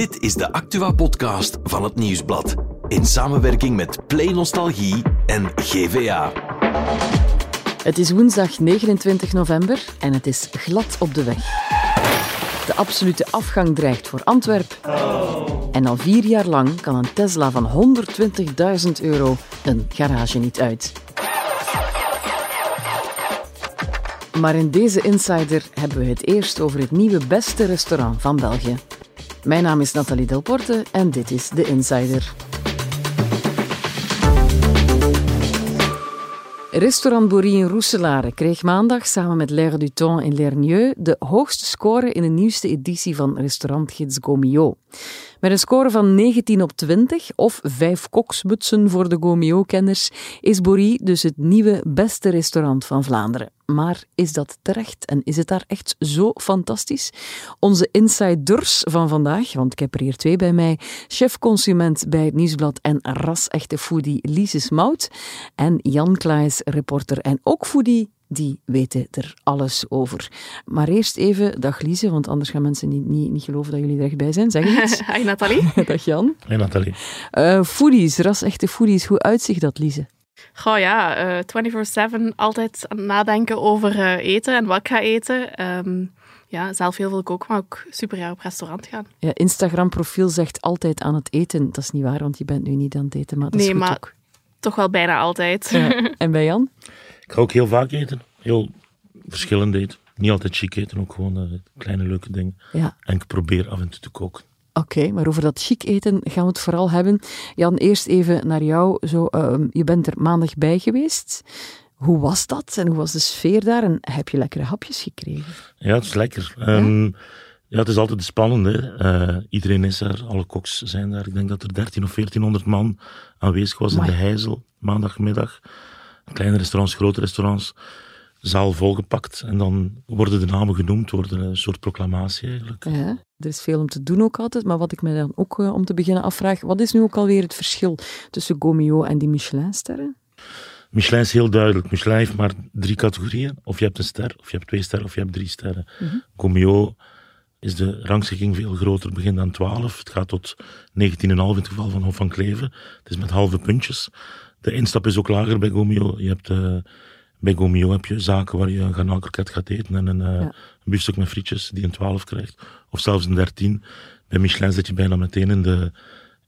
Dit is de Actua-podcast van het Nieuwsblad. In samenwerking met Play Nostalgie en GVA. Het is woensdag 29 november en het is glad op de weg. De absolute afgang dreigt voor Antwerpen. En al vier jaar lang kan een Tesla van 120.000 euro een garage niet uit. Maar in deze Insider hebben we het eerst over het nieuwe beste restaurant van België. Mijn naam is Nathalie Delporte en dit is de Insider. Restaurant Borie in Roeselare kreeg maandag samen met L'Air du Temps in Lernieu de hoogste score in de nieuwste editie van restaurantgids Gomio. Met een score van 19 op 20, of vijf koksmutsen voor de Gomio-kenners, is Borie dus het nieuwe beste restaurant van Vlaanderen. Maar is dat terecht en is het daar echt zo fantastisch? Onze insiders van vandaag, want ik heb er hier twee bij mij, chef-consument bij het Nieuwsblad en ras-echte foodie Lises Mout en Jan Klaes, reporter en ook foodie die weten er alles over. Maar eerst even, dag Lise, want anders gaan mensen niet, niet, niet geloven dat jullie er echt bij zijn. Zeg eens. Hi Nathalie. dag Jan. Hey Nathalie. Uh, foodies, ras-echte foodies. Hoe uitzicht dat, Lise? Goh ja, uh, 24-7 altijd aan het nadenken over uh, eten en wat ik ga eten. Um, ja, zelf heel veel koken, maar ook super jaar op restaurant gaan. Ja, Instagram-profiel zegt altijd aan het eten. Dat is niet waar, want je bent nu niet aan het eten, maar dat nee, is goed maar ook. toch wel bijna altijd. Ja. En bij Jan? Ik ga ook heel vaak eten. Heel verschillend eten. Niet altijd chic eten, ook gewoon uh, kleine leuke dingen. Ja. En ik probeer af en toe te koken. Oké, okay, maar over dat chic eten gaan we het vooral hebben. Jan, eerst even naar jou. Zo, uh, je bent er maandag bij geweest. Hoe was dat en hoe was de sfeer daar? En heb je lekkere hapjes gekregen? Ja, het is lekker. Ja, um, ja het is altijd spannend. Hè? Uh, iedereen is er, alle koks zijn daar. Ik denk dat er 13 of 1400 man aanwezig was Amai. in de Heizel, maandagmiddag. Kleine restaurants, grote restaurants zaal volgepakt en dan worden de namen genoemd, worden een soort proclamatie eigenlijk. Ja, er is veel om te doen ook altijd, maar wat ik me dan ook uh, om te beginnen afvraag, wat is nu ook alweer het verschil tussen Gomio en die Michelinsterren? Michelin is heel duidelijk. Michelin heeft maar drie categorieën. Of je hebt een ster, of je hebt twee sterren, of je hebt drie sterren. Mm -hmm. Gomio is de rangschikking veel groter, begint aan 12. Het gaat tot 19,5 in het geval van Hof van Kleven. Het is met halve puntjes. De instap is ook lager bij Gomio. Je hebt... Uh, bij Gomio heb je zaken waar je een garnaalkroket gaat eten en een, ja. Een biefstuk met frietjes die een 12 krijgt. Of zelfs een 13. Bij Michelin zit je bijna meteen in de,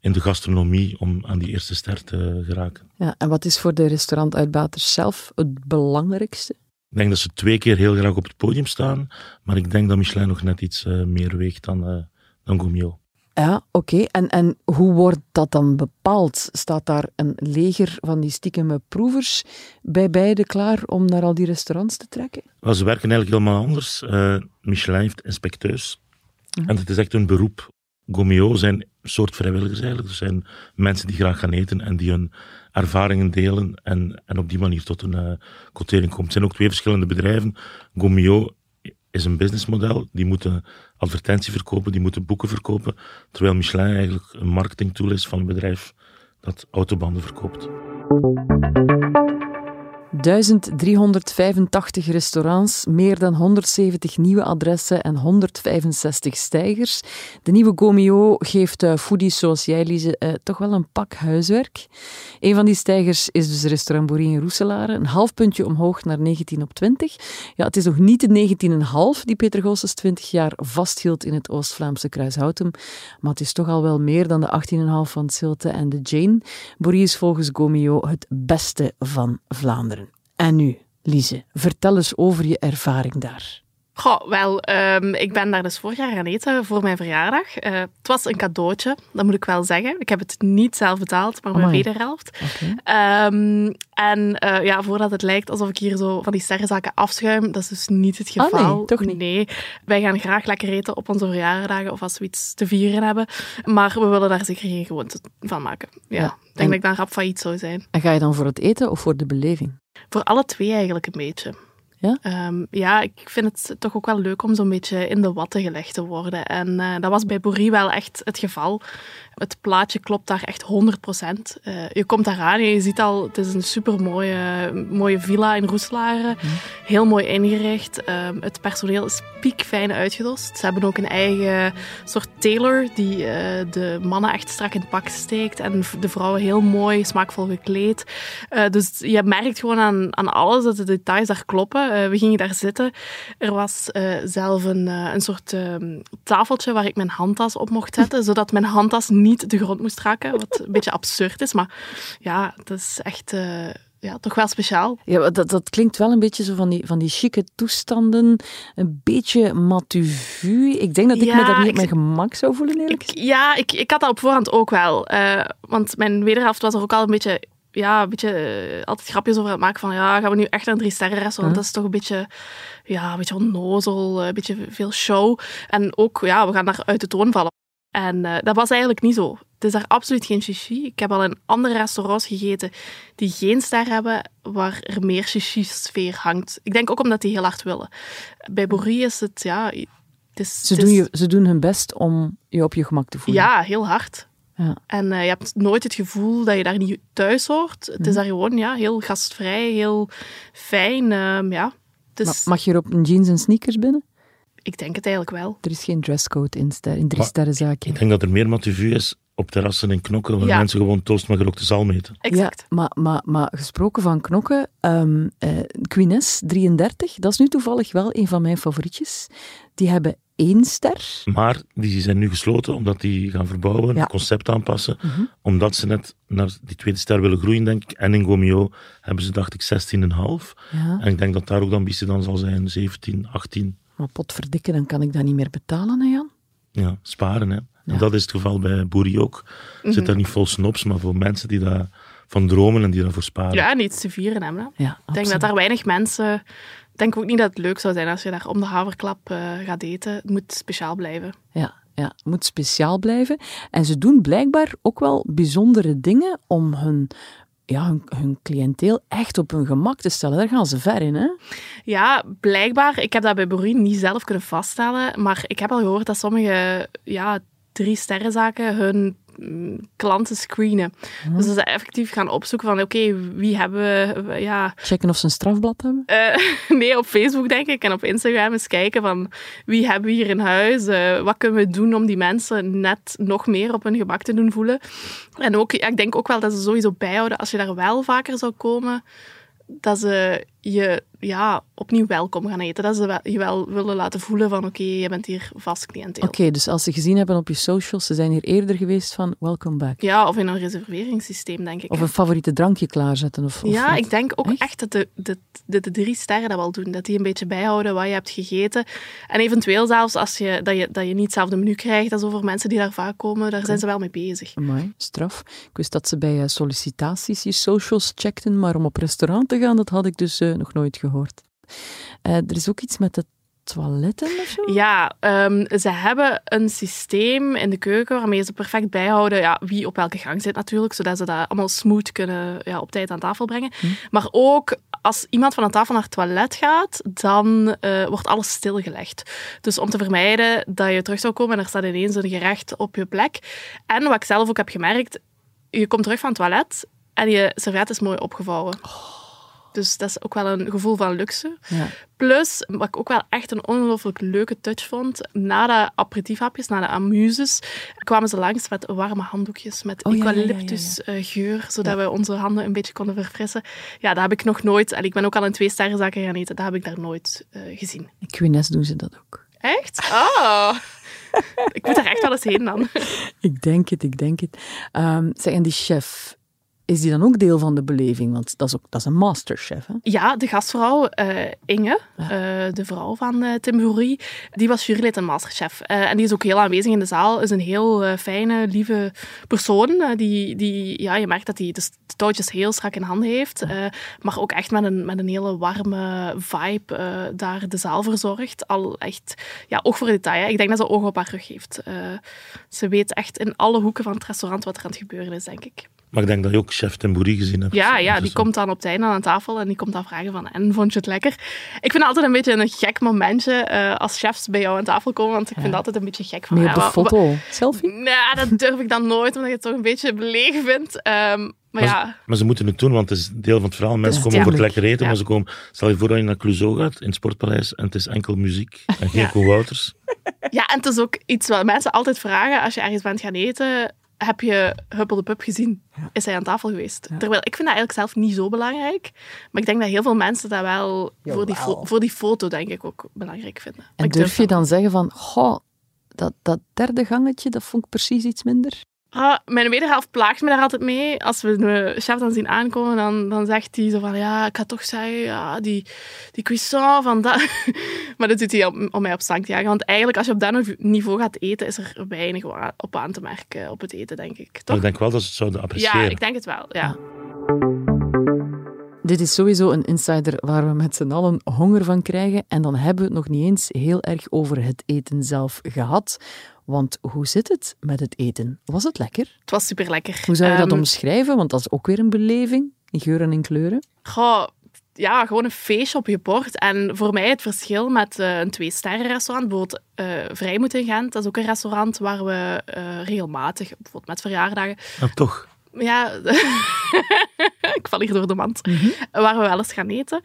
in de gastronomie om aan die eerste ster te geraken. Ja, en wat is voor de restaurantuitbaters zelf het belangrijkste? Ik denk dat ze twee keer heel graag op het podium staan, maar ik denk dat Michelin nog net iets uh, meer weegt dan, uh, dan Gomio. Ja, oké. Okay. En, en hoe wordt dat dan bepaald? Staat daar een leger van die stiekeme proevers bij beide klaar om naar al die restaurants te trekken? Well, ze werken eigenlijk helemaal anders. Uh, Michelin heeft inspecteurs. Mm. En het is echt een beroep. Gomio zijn een soort vrijwilligers eigenlijk. Er zijn mensen die graag gaan eten en die hun ervaringen delen en, en op die manier tot een uh, quotering komen. Het zijn ook twee verschillende bedrijven. Gomio is een businessmodel. Die moeten advertentie verkopen, die moeten boeken verkopen. Terwijl Michelin eigenlijk een marketingtool is van een bedrijf dat autobanden verkoopt. 1385 restaurants, meer dan 170 nieuwe adressen en 165 stijgers. De nieuwe Gomio geeft uh, foodies zoals jij, Lise, uh, toch wel een pak huiswerk. Een van die stijgers is dus restaurant Boerie in Roeselare. Een half puntje omhoog naar 19 op 20. Ja, het is nog niet de 19,5 die Peter Goossens 20 jaar vasthield in het Oost-Vlaamse Kruishoutem. Maar het is toch al wel meer dan de 18,5 van Zilte en de Jane. Boerie is volgens Gomio het beste van Vlaanderen. En nu, Lise, vertel eens over je ervaring daar. Goh, wel, um, ik ben daar dus vorig jaar gaan eten voor mijn verjaardag. Uh, het was een cadeautje, dat moet ik wel zeggen. Ik heb het niet zelf betaald, maar mijn wederhelft. Okay. Um, en uh, ja, voordat het lijkt alsof ik hier zo van die sterrenzaken afschuim, dat is dus niet het geval. Ah, nee, toch niet? Nee, wij gaan graag lekker eten op onze verjaardagen of als we iets te vieren hebben. Maar we willen daar zeker geen gewoonte van maken. Ja, denk en- dat ik dan rap failliet zou zijn. En ga je dan voor het eten of voor de beleving? Voor alle twee eigenlijk een beetje. Ja? Ehm, ja, ik vind het toch ook wel leuk om zo'n beetje in de watten gelegd te worden. En eh, dat was bij Bourrie wel echt het geval. Het plaatje klopt daar echt 100%. Uh, je komt daar aan en je ziet al, het is een super mooie, mooie villa in Roeselare. Heel mooi ingericht. Um, het personeel is piekfijn uitgedost. Ze hebben ook een eigen soort tailor die uh, de mannen echt strak in het pak steekt en de vrouwen heel mooi, smaakvol gekleed. Uh, dus je merkt gewoon aan, aan alles dat de details daar kloppen. we gingen daar zitten. Er was zelf een, een soort ehm, tafeltje waar ik mijn handtas op mocht zetten, zodat mijn handtas niet de grond moest raken, wat een beetje absurd is. Maar ja, dat is echt uh, ja, toch wel speciaal. Ja, dat, dat klinkt wel een beetje zo van die, van die chique toestanden. Een beetje matuvu. Ik denk dat ik Ja, me daar niet ik- op mijn gemak zou voelen, eerlijk Ik, ja, ik, ik had dat op voorhand ook wel. Eh, want mijn wederhelft was er ook al een beetje... Ja, een beetje eh, altijd grapjes over het maken van ja, gaan we nu echt naar een drie sterren restaurant? Dat is toch een beetje, ja, een beetje onnozel, eh, een beetje veel show. En ook, ja, we gaan daar uit de toon vallen. En eh, dat was eigenlijk niet zo. Het is daar absoluut geen chichi. Ik heb al in andere restaurants gegeten die geen ster hebben, waar er meer chichi-sfeer hangt. Ik denk ook omdat die heel hard willen. Bij Bourrie is het, ja... Het is, Ze het doen, je, ze doen hun best om je op je gemak te voelen. ja, heel hard. Ja. En eh, je hebt nooit het gevoel dat je daar niet thuis hoort. Het Mhm. is daar gewoon ja, heel gastvrij, heel fijn. ehm, ja. Ma- Mag je er op een jeans en sneakers binnen? Ik denk het eigenlijk wel. Er is geen dresscode in, ster, in drie sterrenzaken. Ik denk dat er meer matuvu is op terrassen in knokken, waar Ja. mensen gewoon toast met gerookte zalm eten. Exact. Ja, maar, maar, maar gesproken van knokken, ehm eh, Queen 33, dat is nu toevallig wel een van mijn favorietjes. Die hebben één ster. Maar die zijn nu gesloten omdat die gaan verbouwen, Ja. Mhm. het concept aanpassen. Omdat ze net naar die tweede ster willen groeien, denk ik. En in Gomio hebben ze, dacht ik, 16,5. Ja. En ik denk dat daar ook de ambitie dan zal zijn, 17, 18. Maar potverdikke, dan kan ik dat niet meer betalen, hè Jan? Ja, sparen. Hè. Ja. En dat is het geval bij Boeri ook. Mhm. Zit daar niet vol snobs, maar voor mensen die daar van dromen en die daarvoor sparen. Ja, en iets te vieren hebben. hè. Ja, Ik denk dat daar weinig mensen... Ik denk ook niet dat het leuk zou zijn als je daar om de haverklap eh, gaat eten. Het moet speciaal blijven. Ja, ja, het moet speciaal blijven. En ze doen blijkbaar ook wel bijzondere dingen om hun, ja, hun, hun cliënteel echt op hun gemak te stellen. Daar gaan ze ver in, hè? Ja, blijkbaar. Ik heb dat bij Bourine niet zelf kunnen vaststellen. Maar ik heb al gehoord dat sommige ja, drie sterrenzaken hun klanten screenen. Dus dat ze effectief gaan opzoeken van oké, wie hebben we... Ja, Checken of ze een strafblad hebben. eh, nee, op Facebook denk ik en op Instagram eens kijken van wie hebben we hier in huis? Eh, wat kunnen we doen om die mensen net nog meer op hun gemak te doen voelen? En ook, ja, ik denk ook wel dat ze sowieso bijhouden als je daar wel vaker zou komen, dat ze je ja, opnieuw welkom gaan eten. Dat ze wel- je wel willen laten voelen van oké, je bent hier vast cliënteel. Oké, dus als ze gezien hebben op je socials, ze zijn hier eerder geweest van welcome back. Ja, of in een reserveringssysteem, denk ik. Of een favoriete drankje klaarzetten. Of, of Ja, wat. ik denk ook Echt? echt, dat de, de, de, de drie sterren dat wel doen. Dat die een beetje bijhouden wat je hebt gegeten. En eventueel zelfs als je, dat, je, dat je niet hetzelfde menu krijgt. Is over mensen die daar vaak komen. Daar zijn ze wel mee bezig. Amai, straf. Ik wist dat ze bij eh, sollicitaties je socials checkten, maar om op restaurant te gaan, dat had ik dus eh, nog nooit gehoord. Eh, er is ook iets met de toiletten of zo? Ja, ehm, ze hebben een systeem in de keuken waarmee ze perfect bijhouden ja, wie op welke gang zit natuurlijk, zodat ze dat allemaal smooth kunnen ja, op tijd aan tafel brengen. Maar ook als iemand van een tafel naar het toilet gaat, dan eh, wordt alles stilgelegd. Dus om te vermijden dat je terug zou komen en er staat ineens een gerecht op je plek. En wat ik zelf ook heb gemerkt, je komt terug van het toilet en je servet is mooi opgevouwen. Dus dat is ook wel een gevoel van luxe. Ja. Plus, wat ik ook wel echt een ongelooflijk leuke touch vond, na de aperitiefhapjes, na de amuses, kwamen ze langs met warme handdoekjes, met Oh, ja, ja, ja. eucalyptusgeur, zodat we onze handen een beetje konden verfrissen. Ja, dat heb ik nog nooit, en ik ben ook al in twee sterrenzaken gaan eten, dat heb ik daar nooit eh, gezien. In Queeness doen ze dat ook. Echt? Oh! ik moet daar echt wel eens heen dan. Ik denk het, ik denk het. Ehm, zeg, en die chef, is die dan ook deel van de beleving? Want dat is, ook, dat is een masterchef, hè? Ja, de gastvrouw eh, Inge, Ja. eh, de vrouw van eh Tim die was jurylid en masterchef. En die is ook heel aanwezig in de zaal. Is een heel fijne, lieve persoon. die, die, ja, je merkt dat hij de, touwtjes heel strak in handen heeft. maar ook echt met een, met een hele warme vibe daar de zaal verzorgt. Al echt, ja, oog voor detail. Hè. Ik denk dat ze oog op haar rug heeft. Ze weet echt in alle hoeken van het restaurant wat er aan het gebeuren is, denk ik. Maar ik denk dat je ook chef Tembouri gezien hebt. Ja, ja, Dus die komt dan op het einde aan tafel en die komt dan vragen van en vond je het lekker? Ik vind het altijd een beetje een gek momentje eh, als chefs bij jou aan tafel komen, want ik vind het altijd een beetje gek van Meer ja, op de foto. Selfie? Nou, dat durf ik dan nooit, omdat je het toch een beetje belegen vindt. Ehm, maar Maar, ja, ze, maar ze moeten het doen, want het is deel van het verhaal. Mensen komen voor het lekker eten, Ja. maar ze komen... Stel je voor dat je naar Clouseau gaat, in het Sportpaleis, en het is enkel muziek en geen Ja. Wouters. ja, en het is ook iets wat mensen altijd vragen als je ergens bent gaan eten. Heb je Huppel de Pup gezien? Is hij aan tafel geweest? Terwijl ik vind dat eigenlijk zelf niet zo belangrijk. Maar ik denk dat heel veel mensen dat wel voor die, voor die foto denk ik ook belangrijk vinden. En durf durf je dan zeggen van, goh, dat, dat derde gangetje, dat vond ik precies iets minder? Ah, mijn wederhelft plaagt me daar altijd mee. Als we de chef dan zien aankomen, dan, dan zegt hij zo van... Ja, ik ga toch zeggen, ja, die, die cuisson van dat... maar dat doet hij om, om mij op stank te jagen. Want eigenlijk, als je op dat niveau gaat eten, is er weinig op aan te merken op het eten, denk ik. Toch? ik denk wel dat ze het zouden appreciëren. Ja, ik denk het wel, ja. Dit is sowieso een insider waar we met z'n allen honger van krijgen. En dan hebben we het nog niet eens heel erg over het eten zelf gehad. Want hoe zit het met het eten? Was het lekker? Het was super lekker. Hoe zou je dat Ehm, omschrijven? Want dat is ook weer een beleving. In geuren en kleuren. Goh, ja, gewoon een feestje op je bord. En voor mij het verschil met eh, een twee-sterren restaurant, bijvoorbeeld eh Vrijmoed in Gent, dat is ook een restaurant waar we eh, regelmatig, bijvoorbeeld met verjaardagen, Maar toch, ja, ik val hier door de mand, waar we wel eens gaan eten.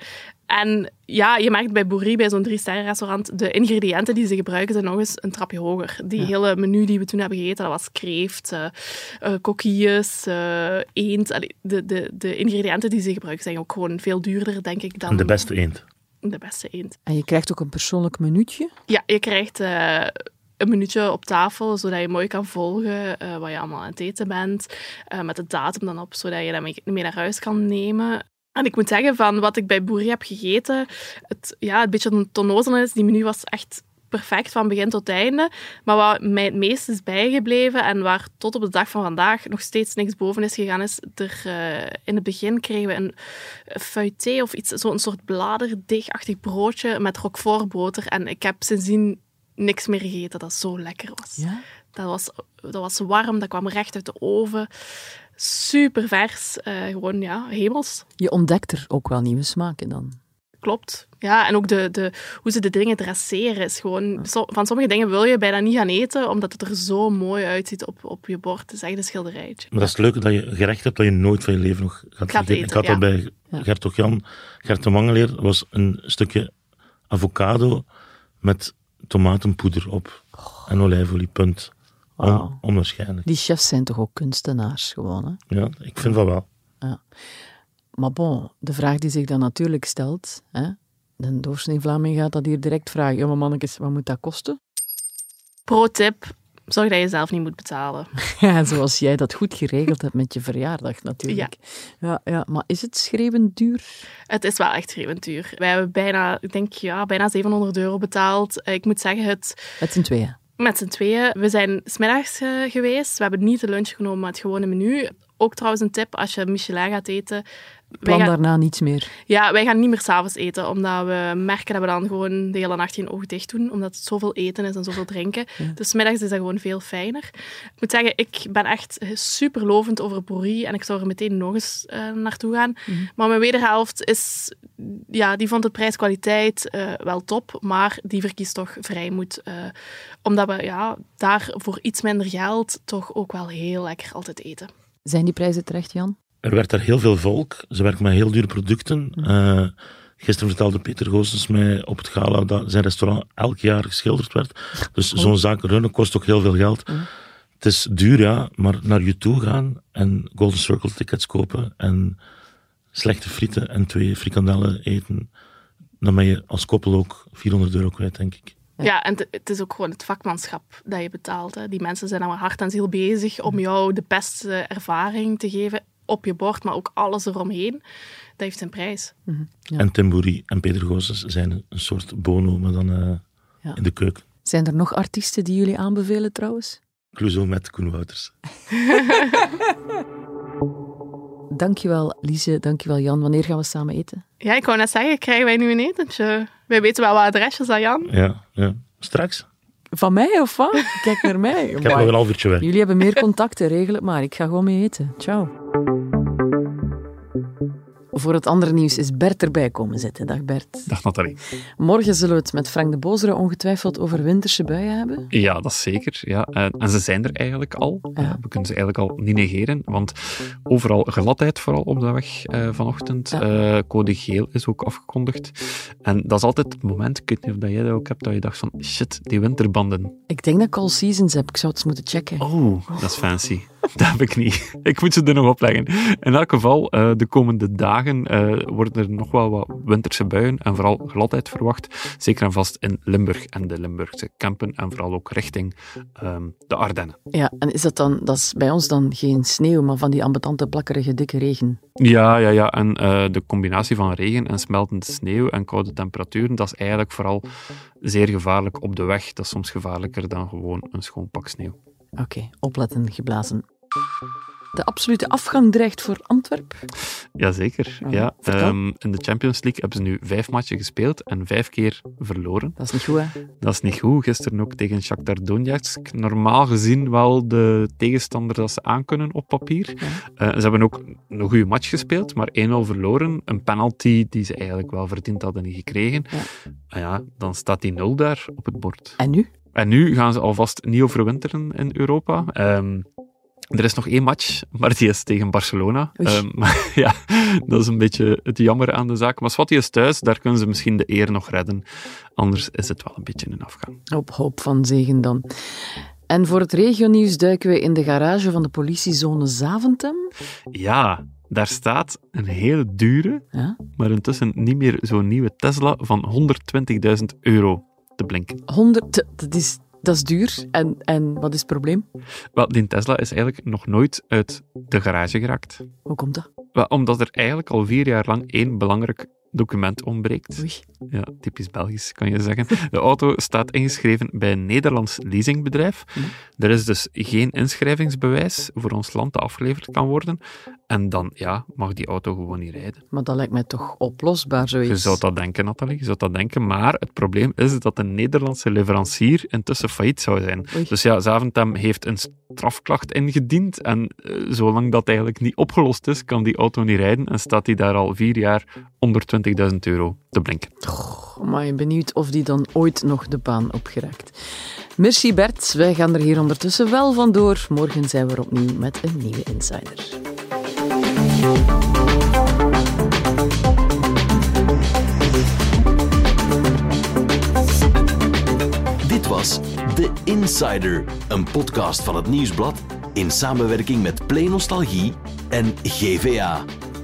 En ja, je merkt bij Boerie, bij zo'n drie-sterren-restaurant, de ingrediënten die ze gebruiken zijn nog eens een trapje hoger. Die hele menu die we toen hebben gegeten, dat was kreeft, eh eh, coquilles, eh, eend. Allee, de, de, de ingrediënten die ze gebruiken zijn ook gewoon veel duurder, denk ik, dan de beste eend. de beste eend. En je krijgt ook een persoonlijk minuutje. Ja, je krijgt eh, een minuutje op tafel, zodat je mooi kan volgen eh, wat je allemaal aan het eten bent. eh, met de datum dan op, zodat je dat mee, naar huis kan nemen. En ik moet zeggen, van wat ik bij Boerie heb gegeten, het, ja, het beetje een is, die menu was echt perfect van begin tot einde. Maar wat mij het meest is bijgebleven en waar tot op de dag van vandaag nog steeds niks boven is gegaan, is er eh, in het begin kregen we een feuilleté of iets, zo'n soort bladerdeegachtig broodje met roquefortboter. En ik heb sindsdien niks meer gegeten dat zo lekker was. Ja. Dat was, dat was warm, dat kwam recht uit de oven. Super vers, eh, gewoon ja, hemels. Je ontdekt er ook wel nieuwe smaken dan. Klopt. Ja, en ook de, de, hoe ze de dingen dresseren is gewoon... so- van sommige dingen wil je bijna niet gaan eten, omdat het er zo mooi uitziet op, op je bord. Het is echt een schilderijtje. Maar dat is het leuke dat je gerecht hebt dat je nooit van je leven nog gaat, Gaat eten, Ik had ja. dat bij. Gert Jan. Gert de Mangeleer was een stukje avocado met tomatenpoeder op. En olijfolie, punt. On- onwaarschijnlijk. Die chefs zijn toch ook kunstenaars gewoon, hè? Ja, ik vind dat wel. Maar bon, de vraag die zich dan natuurlijk stelt, hè? de doorsnee Vlaming gaat dat hier direct vragen. Ja, maar mannetjes, wat moet dat kosten? Pro-tip, zorg dat je zelf niet moet betalen. Ja, zoals jij dat goed geregeld hebt met je verjaardag natuurlijk. Ja. Ja, maar is het schreeuwend duur? Het is wel echt schreeuwend duur. Wij hebben bijna, ik denk, ja, bijna 700 euro betaald. Ik moet zeggen, het Met z'n tweeën. met z'n tweeën. We zijn smiddags eh, geweest. We hebben niet de lunch genomen, maar het gewone menu. Ook trouwens een tip, als je Michelin gaat eten. Plan gaan, daarna niets meer. ja, wij gaan niet meer s'avonds eten, omdat we merken dat we dan gewoon de hele nacht geen oog dicht doen, omdat het zoveel eten is en zoveel drinken. Dus middags is dat gewoon veel fijner. Ik moet zeggen, ik ben echt super lovend over Boerie en ik zou er meteen nog eens eh, naartoe gaan. Maar mijn wederhelft is, ja, die vond het prijs-kwaliteit eh, wel top, maar die verkiest toch vrijmoed. eh omdat we ja, daar voor iets minder geld toch ook wel heel lekker altijd eten. Zijn die prijzen terecht, Jan? Er werd daar heel veel volk. Ze werken met heel dure producten. Eh, gisteren vertelde Peter Goossens mij op het gala dat zijn restaurant elk jaar geschilderd werd. Dus zo'n zaak runnen kost ook heel veel geld. Het is duur, ja, maar naar je toe gaan en Golden Circle tickets kopen en slechte frieten en twee frikandellen eten, dan ben je als koppel ook 400 euro kwijt, denk ik. Ja, en het- is ook gewoon het vakmanschap dat je betaalt. Hè. Die mensen zijn maar hard en ziel bezig om jou de beste ervaring te geven op je bord, maar ook alles eromheen. Dat heeft zijn prijs. Ja. En Timbouri en Peter Goossens zijn een soort bono, maar dan eh, Ja. in de keuken. Zijn er nog artiesten die jullie aanbevelen trouwens? Clouseau met Koen Wouters. Dankjewel Lise, dankjewel Jan. Wanneer gaan we samen eten? Ja, ik wou net zeggen, krijgen wij nu een etentje? Wij weten wel wat adresjes, hè, Jan? Ja, ja. Straks. Van mij of wat? Kijk naar mij. Ik heb nog een half uurtje weg. Jullie hebben meer contacten, regel het maar. Ik ga gewoon mee eten. Ciao. Voor het andere nieuws is Bert erbij komen zitten. Dag Bert. Dag Nathalie. Morgen zullen we het met Frank de Bozere ongetwijfeld over winterse buien hebben. Ja, dat is zeker. Ja. Eh, en ze zijn er eigenlijk al. Ja. Eh, we kunnen ze eigenlijk al niet negeren, want overal gladheid, vooral op de weg eh, vanochtend. Ja. Code geel is ook afgekondigd. En dat is altijd het moment, ik weet niet of jij dat ook hebt, dat je dacht van, shit, die winterbanden. Ik denk dat ik al seasons heb. Ik zou het eens moeten checken. Oh, dat is fancy. Dat heb ik niet. Ik moet ze er nog opleggen. In elk geval, eh, de komende dagen eh, worden er nog wel wat winterse buien en vooral gladheid verwacht. Zeker en vast in Limburg en de Limburgse Kempen en vooral ook richting ehm, de Ardennen. Ja, en is dat dan, dat is bij ons dan geen sneeuw, maar van die ambetante, plakkerige, dikke regen? Ja, ja, ja. En eh, de combinatie van regen en smeltende sneeuw en koude temperaturen, dat is eigenlijk vooral zeer gevaarlijk op de weg. Dat is soms gevaarlijker dan gewoon een schoon pak sneeuw. Oké, opletten, geblazen. De absolute afgang dreigt voor Antwerpen. Jazeker, Ah, ja. Ehm, in de Champions League hebben ze nu vijf matchen gespeeld en vijf keer verloren. Dat is niet goed, hè? Dat is niet goed. Gisteren ook tegen Shakhtar Donetsk. Normaal gezien wel de tegenstander dat ze aankunnen op papier. Eh, ze hebben ook een goede match gespeeld, maar 1-0 verloren. Een penalty die ze eigenlijk wel verdiend hadden niet gekregen. Ja. Ah ja, dan staat die 0 daar op het bord. En nu? En nu gaan ze alvast niet overwinteren in Europa. Ehm, er is nog één match, maar die is tegen Barcelona. Ehm, maar ja, dat is een beetje het jammer aan de zaak. Maar Swati is thuis, daar kunnen ze misschien de eer nog redden. Anders is het wel een beetje een afgang. Op hoop van zegen dan. En voor het regionieuws duiken we in de garage van de politiezone Zaventem. Ja, daar staat een hele dure, maar intussen niet meer zo'n nieuwe Tesla van 120.000 euro te blinken. 100, dat is, dat is duur. En, en wat is het probleem? Wel, die Tesla is eigenlijk nog nooit uit de garage geraakt. Hoe komt dat? Wel, omdat er eigenlijk al vier jaar lang één belangrijk document ontbreekt. Oei. Ja, typisch Belgisch, kan je zeggen. De auto staat ingeschreven bij een Nederlands leasingbedrijf. Er is dus geen inschrijvingsbewijs voor ons land dat afgeleverd kan worden. En dan, ja, mag die auto gewoon niet rijden. Maar dat lijkt mij toch oplosbaar, zoiets. Je zou dat denken, Nathalie, je zou dat denken. Maar het probleem is dat de Nederlandse leverancier intussen failliet zou zijn. Oei. Dus ja, Zaventem heeft een strafklacht ingediend. En eh, zolang dat eigenlijk niet opgelost is, kan die auto niet rijden. En staat die daar al vier jaar onder 20.000 euro te blinken. Maar je benieuwd of die dan ooit nog de baan opgeraakt. Merci Bert, wij gaan er hier ondertussen wel vandoor. Morgen zijn we er opnieuw met een nieuwe Insider. Dit was The Insider, een podcast van het Nieuwsblad in samenwerking met Play Nostalgie en GVA.